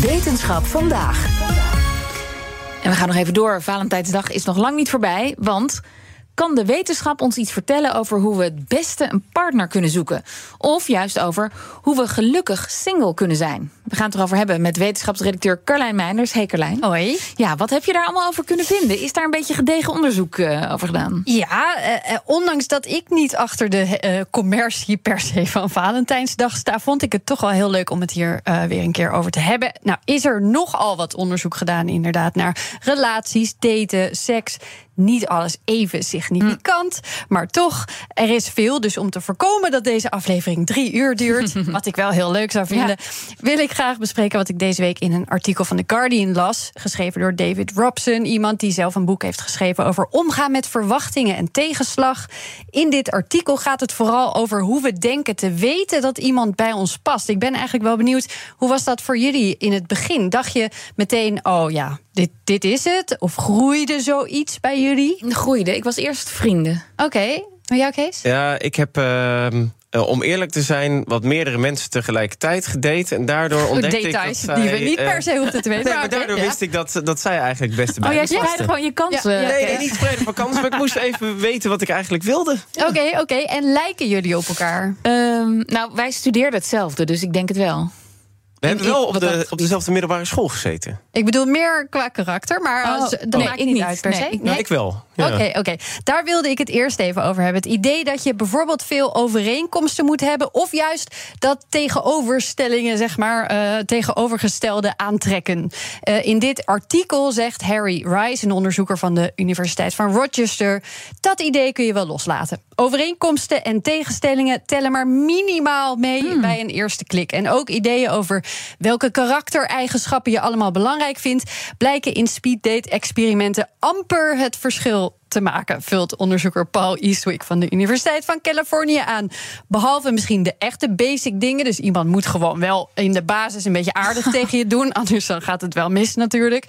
Wetenschap vandaag. En we gaan nog even door. Valentijnsdag is nog lang niet voorbij, want kan de wetenschap ons iets vertellen over hoe we het beste een partner kunnen zoeken? Of juist over hoe we gelukkig single kunnen zijn? We gaan het erover hebben met wetenschapsredacteur Carlijn Meinders. Hey Carlijn. Hoi. Ja, wat heb je daar allemaal over kunnen vinden? Is daar een beetje gedegen onderzoek uh, over gedaan? Ja, uh, ondanks dat ik niet achter de uh, commercie per se van Valentijnsdag sta, vond ik het toch wel heel leuk om het hier weer een keer over te hebben. Nou, is er nogal wat onderzoek gedaan, inderdaad, naar relaties, daten, seks niet alles even significant. Maar toch, er is veel. Dus om te voorkomen dat deze aflevering drie uur duurt, wat ik wel heel leuk zou vinden, wil ik graag bespreken wat ik deze week in een artikel van The Guardian las. Geschreven door David Robson, iemand die zelf een boek heeft geschreven over omgaan met verwachtingen en tegenslag. In dit artikel gaat het vooral over hoe we denken te weten dat iemand bij ons past. Ik ben eigenlijk wel benieuwd, hoe was dat voor jullie in het begin? Dacht je meteen, oh ja, dit, dit is het? Of groeide zoiets bij jullie? Groeide. Ik was eerst vrienden. Oké. Okay. Maar jou, Kees? Ja, ik heb... Uh... om eerlijk te zijn, wat meerdere mensen tegelijkertijd gedate. En daardoor ontdekte Details ik dat zij, die we niet per se hoefden te weten. Nee, maar daardoor wist ik dat, dat zij eigenlijk het beste bij Oh, jij spreidde gewoon je kansen. Ja. Nee, nee, niet spreiden van kansen, maar ik moest even weten wat ik eigenlijk wilde. Oké, oké. Okay. En lijken jullie op elkaar? Um, nou, wij studeerden hetzelfde, dus ik denk het wel. We hebben wel op, de, op dezelfde middelbare school gezeten. Ik bedoel meer qua karakter, maar oh, als, dat nee, maakt ik niet uit per nee, se. Ik, nee. ik wel. Oké, ja. oké. Okay, Daar wilde ik het eerst even over hebben. Het idee dat je bijvoorbeeld veel overeenkomsten moet hebben, of juist dat tegenoverstellingen, zeg maar, uh, tegenovergestelde aantrekken. Uh, in dit artikel zegt Harry Rice, een onderzoeker van de Universiteit van Rochester, dat idee kun je wel loslaten. Overeenkomsten en tegenstellingen tellen maar minimaal mee hmm. bij een eerste klik. En ook ideeën over welke karaktereigenschappen je allemaal belangrijk vindt, blijken in speeddate-experimenten amper het verschil te maken, vult onderzoeker Paul Eastwick van de Universiteit van Californië aan. Behalve misschien de echte basic dingen. Dus iemand moet gewoon wel in de basis een beetje aardig tegen je doen. Anders dan gaat het wel mis natuurlijk.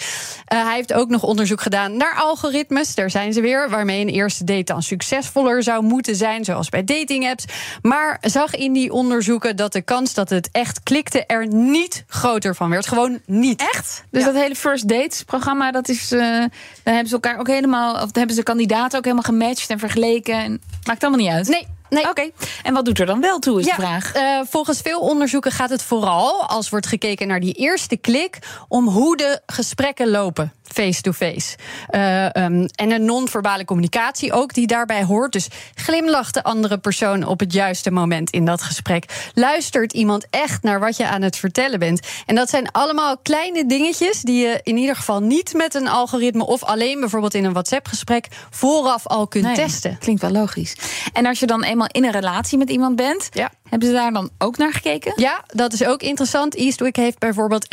Uh, hij heeft ook nog onderzoek gedaan naar algoritmes. Daar zijn ze weer. Waarmee een eerste date dan succesvoller zou moeten zijn. Zoals bij datingapps. Maar zag in die onderzoeken dat de kans dat het echt klikte er niet groter van werd. Gewoon niet. Echt? Dus ja. dat hele first dates programma, dat is. Uh, dan hebben ze elkaar ook helemaal. Of hebben ze kandidaten ook helemaal gematcht en vergeleken. En maakt allemaal niet uit. Nee. Nee. Oké. Okay. En wat doet er dan wel toe, is ja, de vraag. Uh, volgens veel onderzoeken gaat het vooral, als wordt gekeken naar die eerste klik, om hoe de gesprekken lopen. Face-to-face. Uh, um, en een non-verbale communicatie ook, die daarbij hoort. Dus glimlacht de andere persoon op het juiste moment in dat gesprek. Luistert iemand echt naar wat je aan het vertellen bent. En dat zijn allemaal kleine dingetjes die je in ieder geval niet met een algoritme of alleen bijvoorbeeld in een WhatsApp-gesprek vooraf al kunt nee, testen. Klinkt wel logisch. En als je dan eenmaal in een relatie met iemand bent, ja. Hebben ze daar dan ook naar gekeken? Ja, dat is ook interessant. Eastwick heeft bijvoorbeeld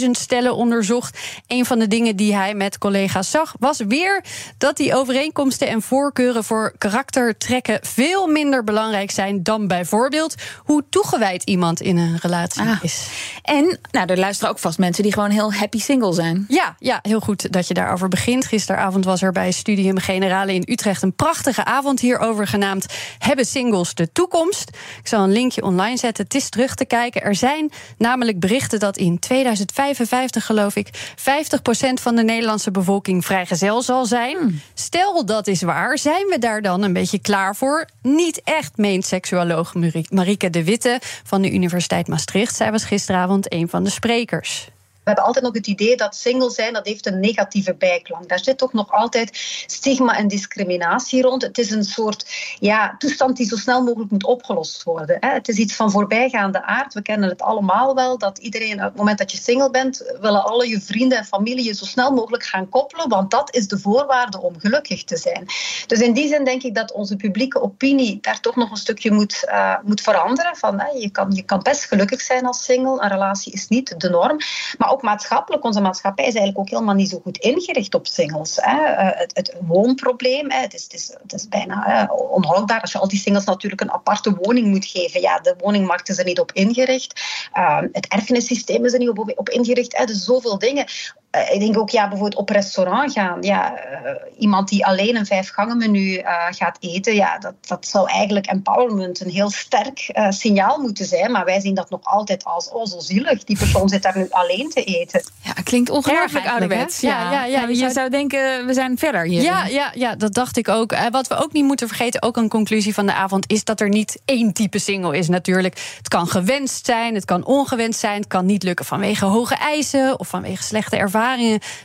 11.000 stellen onderzocht. Een van de dingen die hij met collega's zag, was weer dat die overeenkomsten en voorkeuren voor karaktertrekken veel minder belangrijk zijn dan bijvoorbeeld hoe toegewijd iemand in een relatie ah. is. En nou, er luisteren ook vast mensen die gewoon heel happy single zijn. Ja, ja, heel goed dat je daarover begint. Gisteravond was er bij Studium Generale in Utrecht een prachtige avond hierover genaamd Hebben singles de toekomst? Ik zal een linkje online zetten. Het is terug te kijken. Er zijn namelijk berichten dat in 2055, geloof ik, 50% van de Nederlandse bevolking vrijgezel zal zijn. Hmm. Stel dat is waar, zijn we daar dan een beetje klaar voor? Niet echt, meent seksuoloog Marieke de Witte van de Universiteit Maastricht. Zij was gisteravond een van de sprekers. We hebben altijd nog het idee dat single zijn, dat heeft een negatieve bijklank. Daar zit toch nog altijd stigma en discriminatie rond. Het is een soort ja, toestand die zo snel mogelijk moet opgelost worden. Hè. Het is iets van voorbijgaande aard. We kennen het allemaal wel, dat iedereen op het moment dat je single bent, willen alle je vrienden en familie je zo snel mogelijk gaan koppelen, want dat is de voorwaarde om gelukkig te zijn. Dus in die zin denk ik dat onze publieke opinie daar toch nog een stukje moet, uh, moet veranderen. Van, hè, je, kan, je kan best gelukkig zijn als single, een relatie is niet de norm. Maar ook maatschappelijk, onze maatschappij is eigenlijk ook helemaal niet zo goed ingericht op singles. Hè. Het, het, woonprobleem, hè. Het, is, het, is, het is bijna onhoudbaar als je al die singles natuurlijk een aparte woning moet geven. Ja, de woningmarkt is er niet op ingericht. Uh, het erfenissysteem is er niet op, op ingericht. Hè. Dus zoveel dingen. Eh, ik denk ook, ja, bijvoorbeeld op restaurant gaan. Ja, uh, iemand die alleen een vijfgangenmenu uh, gaat eten, ja, dat, dat zou eigenlijk empowerment een heel sterk signaal moeten zijn. Maar wij zien dat nog altijd als, oh, zo zielig. Die persoon zit daar nu alleen te eten. Ja, klinkt ongelooflijk ouderwets. Ja, ja, ja, je, zou... zou denken, we zijn verder hier. Ja, ja, ja, dat dacht ik ook. wat we ook niet moeten vergeten, ook een conclusie van de avond, is dat er niet één type single is natuurlijk. Het kan gewenst zijn, het kan ongewenst zijn, het kan niet lukken vanwege hoge eisen of vanwege slechte ervaringen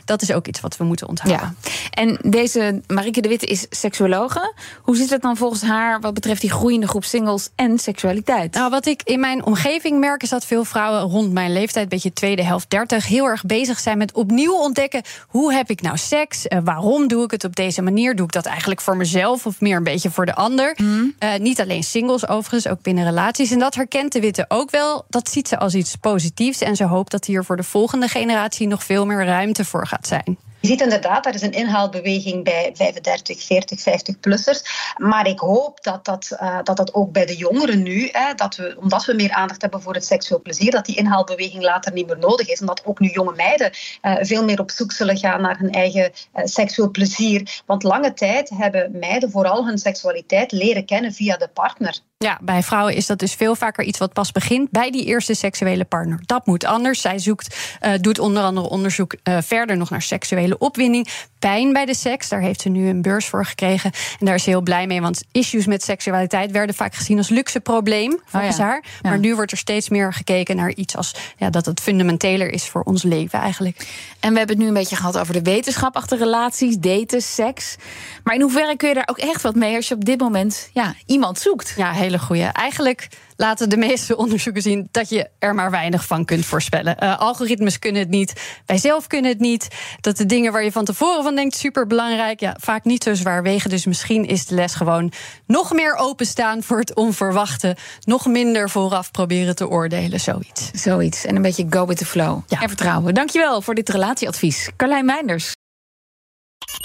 dat is ook iets wat we moeten onthouden. Ja. En deze Marike de Witte is seksuologe. Hoe zit het dan volgens haar wat betreft die groeiende groep singles en seksualiteit? Nou, wat ik in mijn omgeving merk is dat veel vrouwen rond mijn leeftijd, beetje tweede helft 30, heel erg bezig zijn met opnieuw ontdekken hoe heb ik nou seks? Uh, waarom doe ik het op deze manier? Doe ik dat eigenlijk voor mezelf of meer een beetje voor de ander? Mm. Uh, niet alleen singles overigens, ook binnen relaties. En dat herkent de Witte ook wel. Dat ziet ze als iets positiefs. En ze hoopt dat hier voor de volgende generatie nog veel meer ruimte voor gaat zijn. Je ziet inderdaad, er is een inhaalbeweging bij 35, 40, 50-plussers. Maar ik hoop dat dat, uh, dat dat ook bij de jongeren nu, hè, dat we, omdat we meer aandacht hebben voor het seksueel plezier, dat die inhaalbeweging later niet meer nodig is. En dat ook nu jonge meiden uh, veel meer op zoek zullen gaan naar hun eigen uh, seksueel plezier. Want lange tijd hebben meiden vooral hun seksualiteit leren kennen via de partner. Ja, bij vrouwen is dat dus veel vaker iets wat pas begint bij die eerste seksuele partner. Dat moet anders. Zij zoekt, uh, doet onder andere onderzoek uh, verder nog naar seksuele opwinding, pijn bij de seks. Daar heeft ze nu een beurs voor gekregen. En daar is ze heel blij mee, want issues met seksualiteit werden vaak gezien als luxe probleem volgens oh ja. haar. Maar ja. nu wordt er steeds meer gekeken naar iets als ja, dat het fundamenteler is voor ons leven eigenlijk. En we hebben het nu een beetje gehad over de wetenschap achter relaties, daten, seks. Maar in hoeverre kun je daar ook echt wat mee als je op dit moment ja, iemand zoekt? Ja, hele goede. Eigenlijk laten de meeste onderzoeken zien dat je er maar weinig van kunt voorspellen. Uh, algoritmes kunnen het niet, wij zelf kunnen het niet. Dat de dingen waar je van tevoren van denkt super belangrijk, ja, vaak niet zo zwaar wegen. Dus misschien is de les gewoon nog meer openstaan voor het onverwachte, nog minder vooraf proberen te oordelen, zoiets. Zoiets. En een beetje go with the flow. Ja. En vertrouwen. Dankjewel voor dit relatieadvies. Carlijn Meinders.